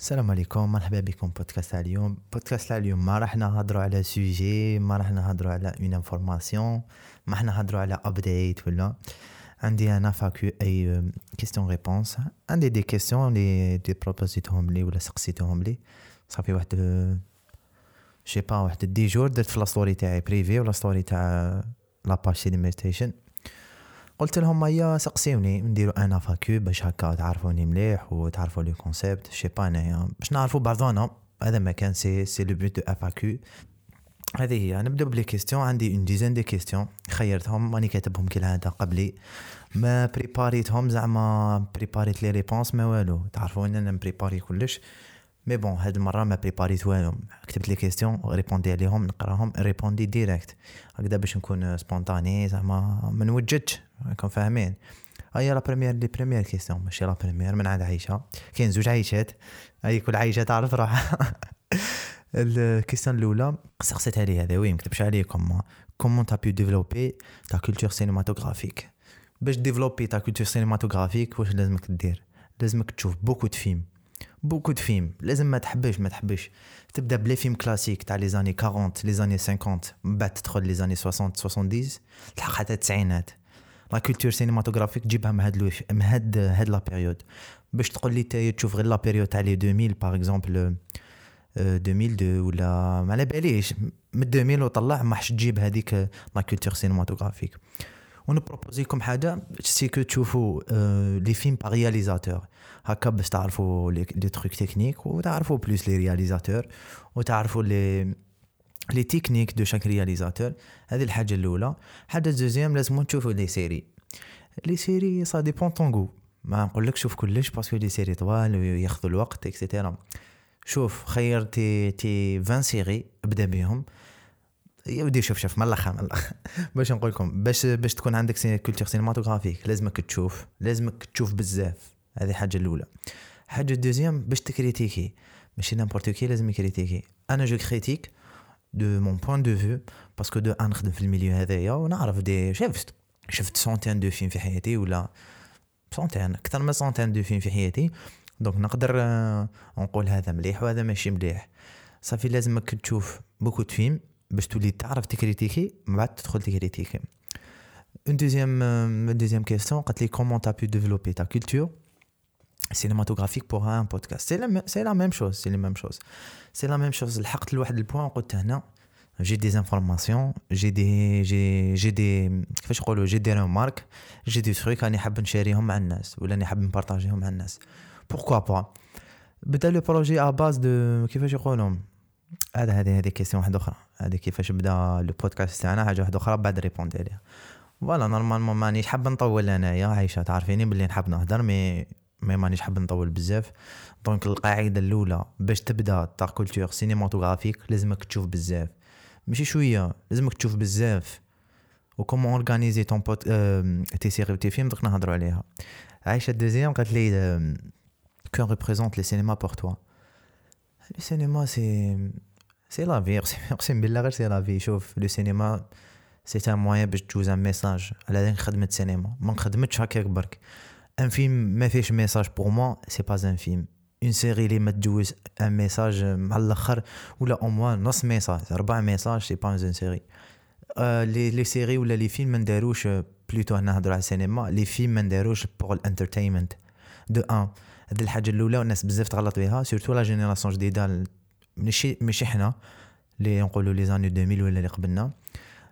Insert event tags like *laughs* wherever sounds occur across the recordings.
السلام عليكم مرحبا بكم بودكاست تاع اليوم. بودكاست تاع اليوم ما راح نهضروا على sujet ما راح نهضروا على une information ما راح نهضروا على update ولا. عندي une FAQ et question réponse عندي des questions لي déjà بروبوزيتهم لي ولا سقسيتهم لي. ça fait واحد je sais pas واحد dix jours درت في la story تاعي privée ولا story تاع la page Ciné Méditation قلت لهم هيا سقسيوني نديرو une FAQ باش هكا تعرفوني مليح وتعرفوا le concept je sais pas انايا باش نعرفوا بعضنا هذا ما كان c'est c'est le but de la FAQ هذه هي نبداو ب les questions عندي une dizaine de questions خيرتهم ماني كاتبهم كالعاده قبلي. ما بريباريتهم زعما بريباريت les réponses ما والو. تعرفون أنا مبريباري كلش. mais bon هاد المرة ما بريباريت والو. كتبت les questions ريبوندي عليهم نقراهم ريبوندي direct هكذا باش نكون spontané زعما ما نوجدش راكم فاهمين. هيا لا بريمير لي بريمير كيستيون ماشي لا بريمير من عند عيشه كاين زوج عيشات هاي كل عيشه تعرف روحها. *laughs* ال question الأولى سقسيت عليه هذا وي مكتبش عليكم comment t'as pu développer ta culture cinématographique باش développer ta culture cinématographique واش لازمك دير لازمك تشوف beaucoup de films beaucoup de films لازم ما تحبش ما تحبش تبدا ب les films classiques تاع les années 40 les années 50 من بعد تدخل les années 60 70 تلحق حتى التسعينات لا كولتور سينماتوغرافيك تجيبها من هاد من هاد هاد لا بيريود باش تقول لي تاي تشوف غير لا تاع لي 2000 باغ اكزومبل 2002 ولا ما على باليش من 2000 وطلع ما حش تجيب هذيك لا كولتور ونبروبوزيكم حاجة سي كو تشوفوا لي فيلم با رياليزاتور هكا باش تعرفوا لي تروك تكنيك وتعرفوا بلوس لي رياليزاتور وتعرفوا لي لي تكنيك دو شاك رياليزاتور هذه الحاجة الأولى. حاجة الدوزيام لازم تشوفوا لي سيري لي سيري سا ديبون طون ما نقول لك شوف كلش باسكو لي سيري طوال وياخذوا الوقت اكسيتيرا شوف خير تي تي 20 سيري ابدأ بهم. يا ودي شوف شوف من الآخر من باش نقول لكم باش باش تكون عندك كولتور سينماتوغرافيك لازمك تشوف لازمك تشوف بزاف. هذه الحاجة الأولى. حاجة الدوزيام باش تكريتيكي. ماشي نامبورت كي لازم يكريتيكي. أنا je critique de mon point de vue parce que de un نخدم في ال milieu هذايا ونعرف des شفت؟ شفت centaines de films في حياتي ولا centaines أكثر من centaines de films في حياتي. donc نقدر نقول هذا مليح وهذا ماشي مليح. صافي لازمك تشوف beaucoup de films باش تولي تعرف ت critiquer من بعد تدخل ت critiquer en deuxième deuxième question قالت لي comment t'as pu développer ta culture cinématographique pour un podcast? C'est la, c'est la même chose c'est la même chose c'est la même chose. لحقت لواحد ال point. قلت هنا j'ai des informations j'ai des j'ai j'ai des كيفاش نقولوا j'ai des remarques j'ai des trucs راني حاب ن sharer هم مع الناس ولا راني حاب ن partager هم مع الناس. Pourquoi pas? بدأ le projet à base de كيفاش يقولوا؟ هذا هذه هذه question واحدة أخرى. هذه كيفاش بدأ le podcast تاعنا حاجة واحدة أخرى بعد répondre عليها. voilà normalement مانيش حاب نطول أنايا عايشة تعرفيني بلي نحب نهضر mais mais مانيش حاب نطول بزاف. donc القاعدة الأولى باش تبدأ ta culture cinématographique لازمك تشوف بزاف. ماشي شوية لازمك تشوف بزاف. و comment organiser ton but tes séries tes films دوك نهضروا عليها. عايشة ال deuxième قالت لي que représente le cinéma pour toi le cinéma c'est c'est la vie اقسم بالله غير c'est la vie شوف لو سينما c'est un moyen باش تجوز un message على هذيك خدمه سينما ما نخدمتش هكاك برك un film ما فيش message pour moi c'est pas un film une série اللي ما تجوز un message مع الآخر ولا au moins نص message ربع message c'est pas une série les les séries ولا les films ما نداروش plutôt هنا نهضروا على السينما les films ما نداروش pour ال entertainment de un هذه الحاجة الأولى والناس بزاف تغلط بها surtout la génération جديدة ماشي ماشي حنا اللي نقولوا les années 2000 ولا اللي قبلنا.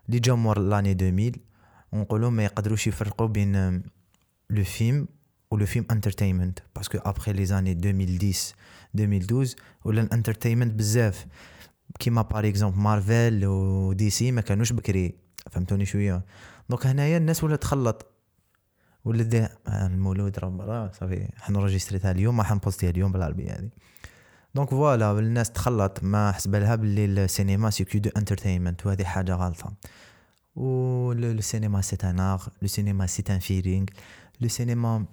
اللي جاو مور l'année 2000 ونقولوا ما يقدروش يفرقوا بين le film film entertainment parce que après les années 2010 2012 ولا ال entertainment بزاف. كيما par exemple مارفل و DC ما كانوش بكري فهمتوني شوية. donc هنايا الناس ولا تخلط. ولا دي المولود راه صافي enregistrit ها اليوم ما حن poster ها اليوم بالعربية هذه donc voilà الناس تخلط ما حسب لها باللي السينما c'est que de entertainment وهذه حاجة غلطة. و السينما c'est un art le cinéma c'est un feeling le cinéma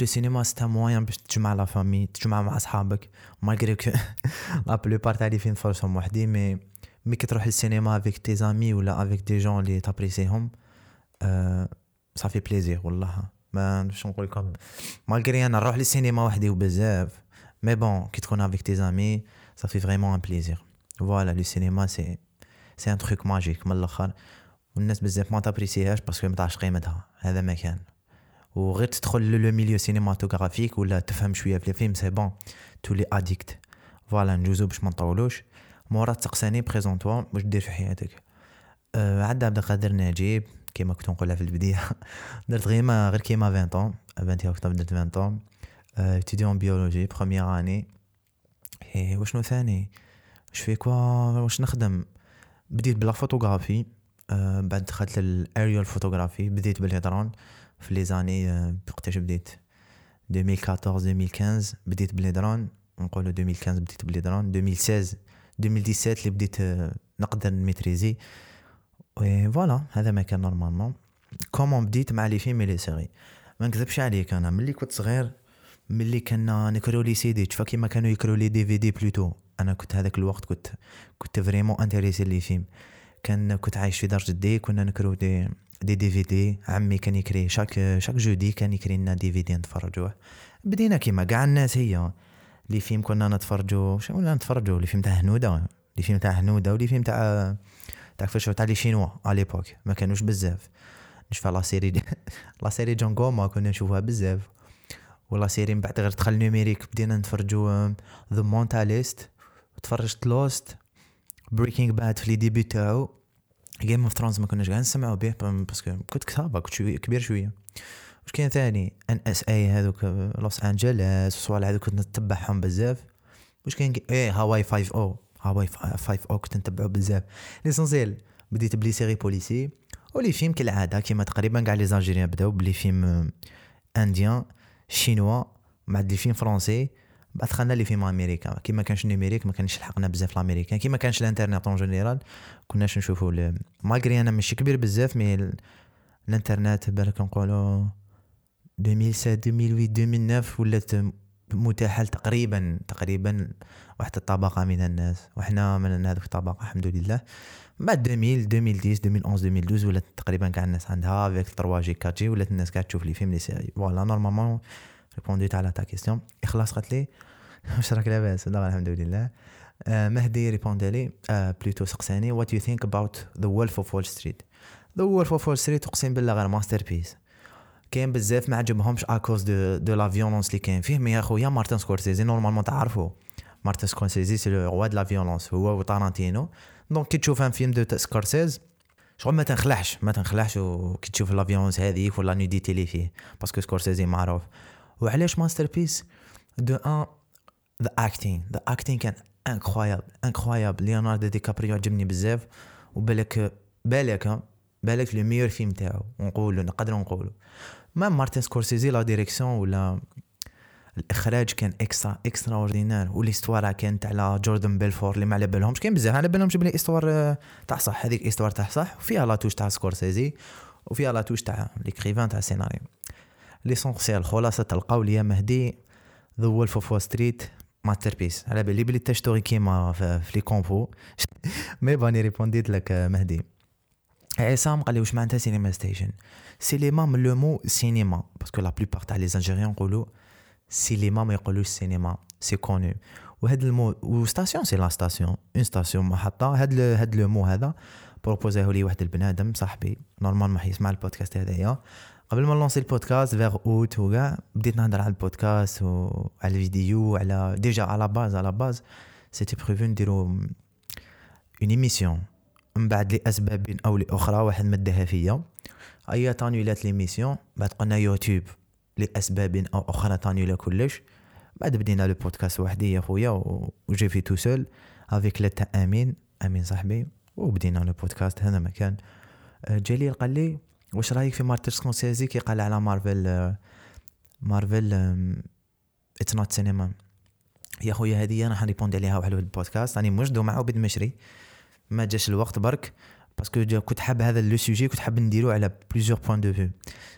le cinéma c'est un moyen باش تجمع la famille تجمع مع أصحابك. malgré que la plupart تاع les films تفرجهم وحدي مي مي كي تروح للسينما avec tes amis ولا avec des gens لي ت apprécier هم ça fait plaisir والله. ما باش نقول لكم. malgré أنا نروح للسينما وحدي وبزاف mais bon كي تكون avec tes amis ça fait vraiment un plaisir voilà le cinéma c'est c'est un truc magique من الأخر. والناس بزاف ما ت apprécier هاش parce que ما تعرفش قيمتها. هذا ما كان. وغير تدخل le milieu cinématographique ولا تفهم شوية في الفيلم c'est bon تولي addict voilà نجوزو باش ما نطولوش. مورا تسقساني présente-toi واش دير في حياتك. أه عند عبد القادر نجيب. كيما كنت نقولها في البداية. *laughs* درت غير ما غير كيما 20 طون 20 أكتوبر درت 20 ans étudiant biologie première année وشنو ثاني؟ واش fais quoi؟ واش نخدم؟ بديت ب la photographie أه بعد دخلت لل aerial photography بديت ب les drones في les années وقتاش بديت؟ 2014 2015 بديت ب les drones نقولو 2015 بديت ب les drones 2016 2017 اللي بديت نقدر ن maîtriser. voilà هذا ما كان normalement comment بديت مع les films les séries ما نكذبش عليك أنا ملي كنت صغير ملي كنا نكرو les CD تشوف كيما كانوا يكرو les DVD plutôt أنا كنت هذاك الوقت كنت كنت vraiment intéressé les films كان كنت عايش في دار جدي كنا نكرو des des DVD عمي كان يكري chaque chaque jeudi كان يكري لنا DVD نتفرجوه. بدينا كيما كاع الناس هي. les films كنا نتفرجوا chinois ولا نتفرجوا les films تاع هنودة. les films تاع هنودة و les films تاع تاع كيفاش تاع les chinois à l'époque ما كانوش بزاف نشوف لا سيري لا سيري جونغو ما كنا نشوفها بزاف ولا سيري من بعد غير دخل نيميريك بدينا نتفرجوا ذا مونتاليست تفرجت لوست بريكينغ باد في لي ديبي تاعو جيم اوف ثرونز ما كناش قاعد نسمعوا به باسكو كنت كتابه كنت شوية كبير شوية واش كاين ثاني ان اس اي هذوك لوس انجلس وصوالح هذوك كنت نتبعهم بزاف واش كاين إيه هاواي 5 أو هاواي 5 أو كنت نتبعو بزاف l'essentiel بديت ب les séries policières و les films كالعاده كيما تقريبا كاع les algériens بداو ب les films indiens chinois مع des films français بعد دخلنا les films américains كيما كانش numérique ما كانش لحقنا بزاف الامريكان كيما كانش الانترنت en général كناش نشوفوا malgré أنا ماشي كبير بزاف mais الانترنت بالك نقولوا 2007 2008 2009 ولات متاحه تقريبا تقريبا واحد الطبقه من الناس. وحنا من هذوك الطبقه الحمد لله. بعد 2000 2010 2011 2012 ولات تقريبا كاع الناس عندها avec 3G 4G ولات الناس قاعد تشوف les films les séries voilà normalement répondit على ta question إخلاص قالت لي؟ *laughs* واش راك لاباس. لا الحمد لله. آه مهدي répondre لي آه plutôt سقساني. What you think about The Wolf of Wall Street The Wolf of Wall Street أقسم بالله غير masterpiece كاين بزاف ما عجبهمش à cause de de la violence اللي كاين فيه. mais يا خويا مارتن سكورسيزي normalement تعرفو مارتن سكورسيزي c'est le roi de la violence هو وطارانتينو donc كي تشوف un film de سكورسيزي شغل ما تنخلعش. ما تنخلعش وكي تشوف la violence هذيك و la nudité اللي فيه. parce que سكورسيزي معروف. وعلاش masterpiece d'un the acting the acting كان incroyable incroyable ليوناردو دي كابريو عجبني بزاف. وبالك بالك بالك le meilleur film تاعو نقولو نقدروا نقولو. ما مارتن سكورسيزي la direction ولا الإخراج كان extra extraordinaire و l'histoire كانت على جوردن بيلفورت اللي ما على بالهمش كاين بزاف على بالهمش بلي histoire آه، تاع صح هذيك histoire تاع صح وفيها la touche تاع سكورسيزي وفيها la touche تاع l'écrivain تاع السيناريو. l'essentiel خلاصة القول يا مهدي The Wolf of Street masterpiece على بالي بلي تشتوري كيما في les كومبو. *laughs* mais راني ريبونديت لك آه، مهدي. عصام قال لي واش معناتها سينما ستيشن سينما من le mot سينما parce que la plupart تاع les Algériens نقولوا سينما ما يقولوش سينما c'est connu وهاد ال mot و station c'est la station une station محطه هاد هاد le mot هذا بروبوزاه لي واحد البنادم صاحبي normal ما يسمع البودكاست هذايا قبل ما نلونسي البودكاست vers août وكاع بديت نهضر على البودكاست وعلى الفيديو على déjà à la base à la base c'était prévu نديرو une émission من بعد لأسباب أو لأخرى واحد مدها فيا. أيا تانيولات l'émission بعد قلنا يوتيوب لأسباب أو أخرى تانيولا كلش. بعد بدينا le podcast وحدي يا خويا و j'ai fait tout seul avec l'aide أمين أمين صاحبي وبدينا le podcast هذا مكان. أه، جليل قال لي واش رأيك في مارتن سكورسيزي كي قال على مارفل مارفل it's not cinema يا خويا هذه أنا حنريبوندي عليها واحد البودكاست. راني مجدو معاه بد مشري. ما جاش الوقت برك parce que كنت حاب هذا le sujet كنت حاب نديرو على plusieurs points de vue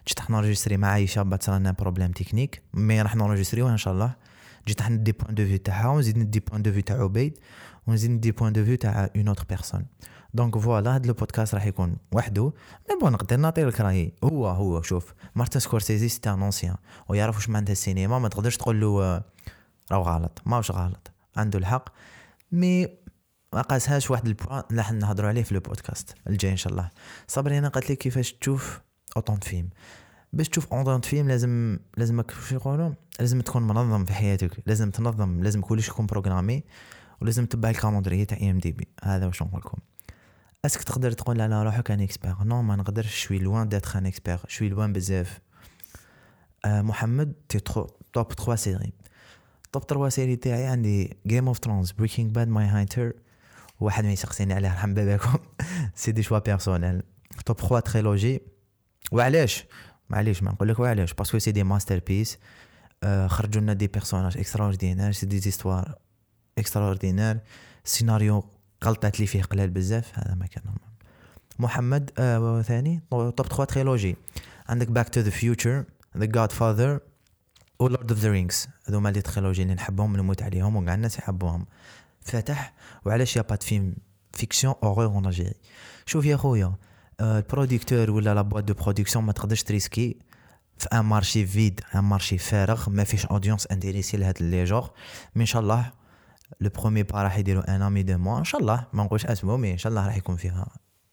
جيت راح نورجستري مع عايشة بعد صرنا problème technique mais راح نورجستريوها إن شاء الله. جيت راح ندي point de vue تاعها ونزيد ندي point de vue تاع عبيد ونزيد ندي بوين دو فيو تاع une autre personne donc voilà هاد le podcast راح يكون وحده. mais bon نقدر نعطي لك رايي هو هو شوف مارتن سكورسيزي c'est un ancien ويعرف واش معناتها السينما ما تقدرش تقول له راهو غلط. ماهوش غلط. عنده الحق. mais ما قاسهاش واحد ال point راح نهضروا عليه في البودكاست الجاي إن شاء الله. صبري أنا قالت لك كيفاش تشوف autant de films؟ باش تشوف autant de films لازم لازمك شو يقولوا لازم تكون منظم في حياتك لازم تنظم لازم كلش يكون programmé ولازم تتبع ال calendrier تاع IMDb. هذا واش نقول لكم. est-ce que تقدر تقول على روحك un expert. non ما نقدرش je suis loin d'être un expert je suis loin بزاف. آه محمد tes top 3 séries top 3 séries تاعي عندي Game of Thrones Breaking Bad Mindhunter واحد ما يسقسيني عليه رحم باباكم. *laughs* c'est des choix personnels. top 3 trilogies وعلاش؟ معليش ما نقول لك وعلاش. parce que c'est des masterpieces خرجوا لنا des personnages extraordinaires c'est des histoires extraordinaires. سيناريو غلطات لي فيه قلال بزاف هذا ما كان محمد آه ثاني. top 3 trilogies عندك Back to the Future The Godfather و Lord of the Rings هذوما les trilogies اللي نحبهم نموت عليهم وكاع الناس يحبوهم. فتح وعلاش y a pas film fiction horreur en Algérie شوف يا خويا ال producteur ولا la boîte de production ما تقدرش تريسكي. في un marché vide un marché فارغ ما فيش audience intéressée لهاد les genres. mais ان شاء الله le premier pas راح يديروا un ami de moi ان شاء الله ما نقولش اسمو mais ان شاء الله راح يكون فيها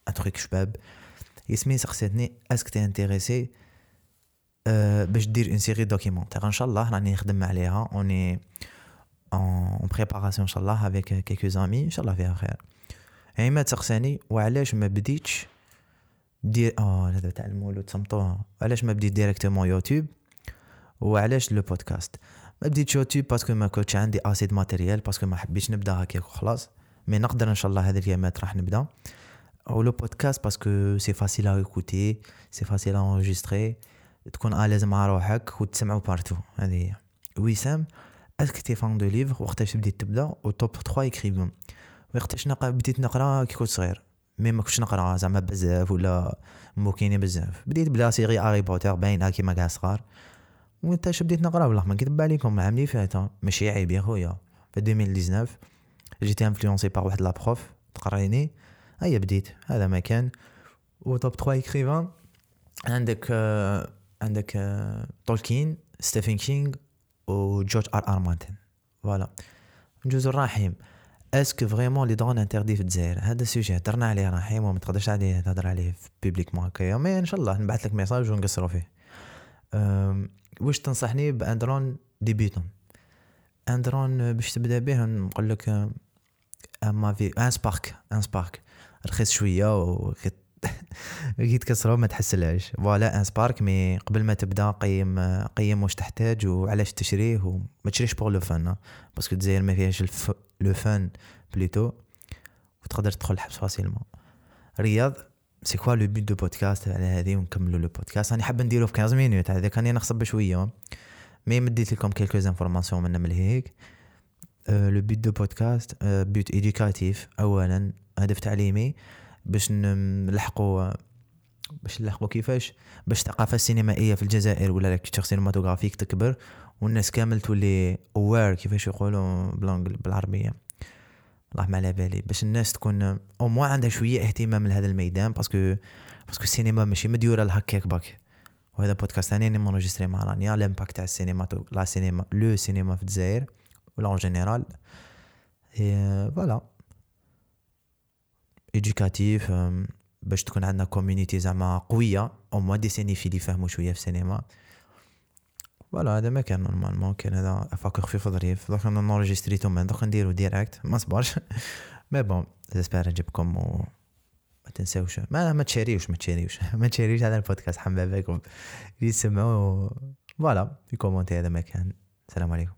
un truc شباب. ياسمين سقسيتني est-ce que t'es intéressé أه باش دير une série documentaire ان شاء الله راني نخدم عليها. اوني ان شاء الله avec quelques amis ان شاء الله فيها خير عماد سقساني وعلاش ما بديتش دير آه هذا تاع المولود صمتوها علاش ما بديت directement YouTube وعلاش le podcast ما بديت YouTube parce que ما كنتش عندي assez de matériel parce que ما حبيتش نبدا هكاك وخلاص mais نقدر ان شاء الله هذه الايامات راح نبدا أو le podcast parce que c'est facile à écouter c'est facile à تكون à l'aise مع روحك وتسمعوا partout هذه هي وسام est-ce que t'es fan de livres وقتاش بديت تبدأ؟ و top 3 écrivains وقتاش نقرا بديت نقرأ كي كنت صغير. mais ما كنتش نقرأ زعما بزاف ولا موكيني بزاف. بديت ب la série هاري بوتر باينه كيما كاع صغار. وانت اش بديت نقرأ؟ والله ما نكذب عليكم العام اللي فات ماشي عيب يا خويا. في 2019 جيت influencé par واحد la prof تقريني هيا بديت. هذا ما كان. و top 3 écrivains عندك آه عندك تولكين ستيفن كينغ وجورج آر آر مارتن. voilà. نجوز الرحيم est-ce que vraiment les drones interdits في الجزائر؟ هذا sujet هضرنا عليه رحيم وما تقدرش عليه تهضر عليه في public هكايا mais إن شاء الله نبعث لك message ونقصروا فيه. واش تنصحني ب un drone débutant un drone باش تبدأ به نقول لك أما في un Spark un Spark رخيص شوية و *laughs* كي تكسرو ما تحسلهاش voilà un Spark mais قبل ما تبدأ قيم قيم واش تحتاج وعلاش تشريه وما تشريش pour le fun parce que الجزائر ما فيهاش. le fun بليتو وتقدر تدخل الحبس facilement رياض c'est quoi le but du podcast على هذه؟ ونكملوا le podcast راني حاب نديرو في 15 minutes هذا كان نخصب بشوية. mais مديت لكم quelques informations من هيك. le but du podcast but éducatif اولا. هدف تعليمي. باش نلحقوا باش نلحقوا كيفاش؟ باش الثقافه السينمائيه في الجزائر ولا la culture cinématographique تكبر والناس كامل تولي aware كيفاش يقولوا بالعربية. الله ما على بالي. باش الناس تكون أو موا عندها شوية اهتمام لهذا الميدان باسكو باسكو السينما ماشي مديورة لهكاك باك. وهذا بودكاست ثاني اللي مونجستري مع رانيا لامباكت تاع السينما لا سينما لو سينما في الجزائر ولا اون جينيرال فوالا ايديوكاتيف باش تكون عندنا كوميونيتي زعما قويه أو موا دي سينيفيل يفهموا شوية في السينما فوالا هذا ما كان نورمالمون كان هذا افاك خفيف ظريف دوك أنا نورجستريتو من دوك نديرو ديريكت ما صبرش مي بون جيسبر نجيبكم و ما تنساوش ما ما تشاريوش ما تشاريوش ما تشاريوش هذا البودكاست حمبابكم يسمعوا فوالا في كومونتي هذا ما كان السلام عليكم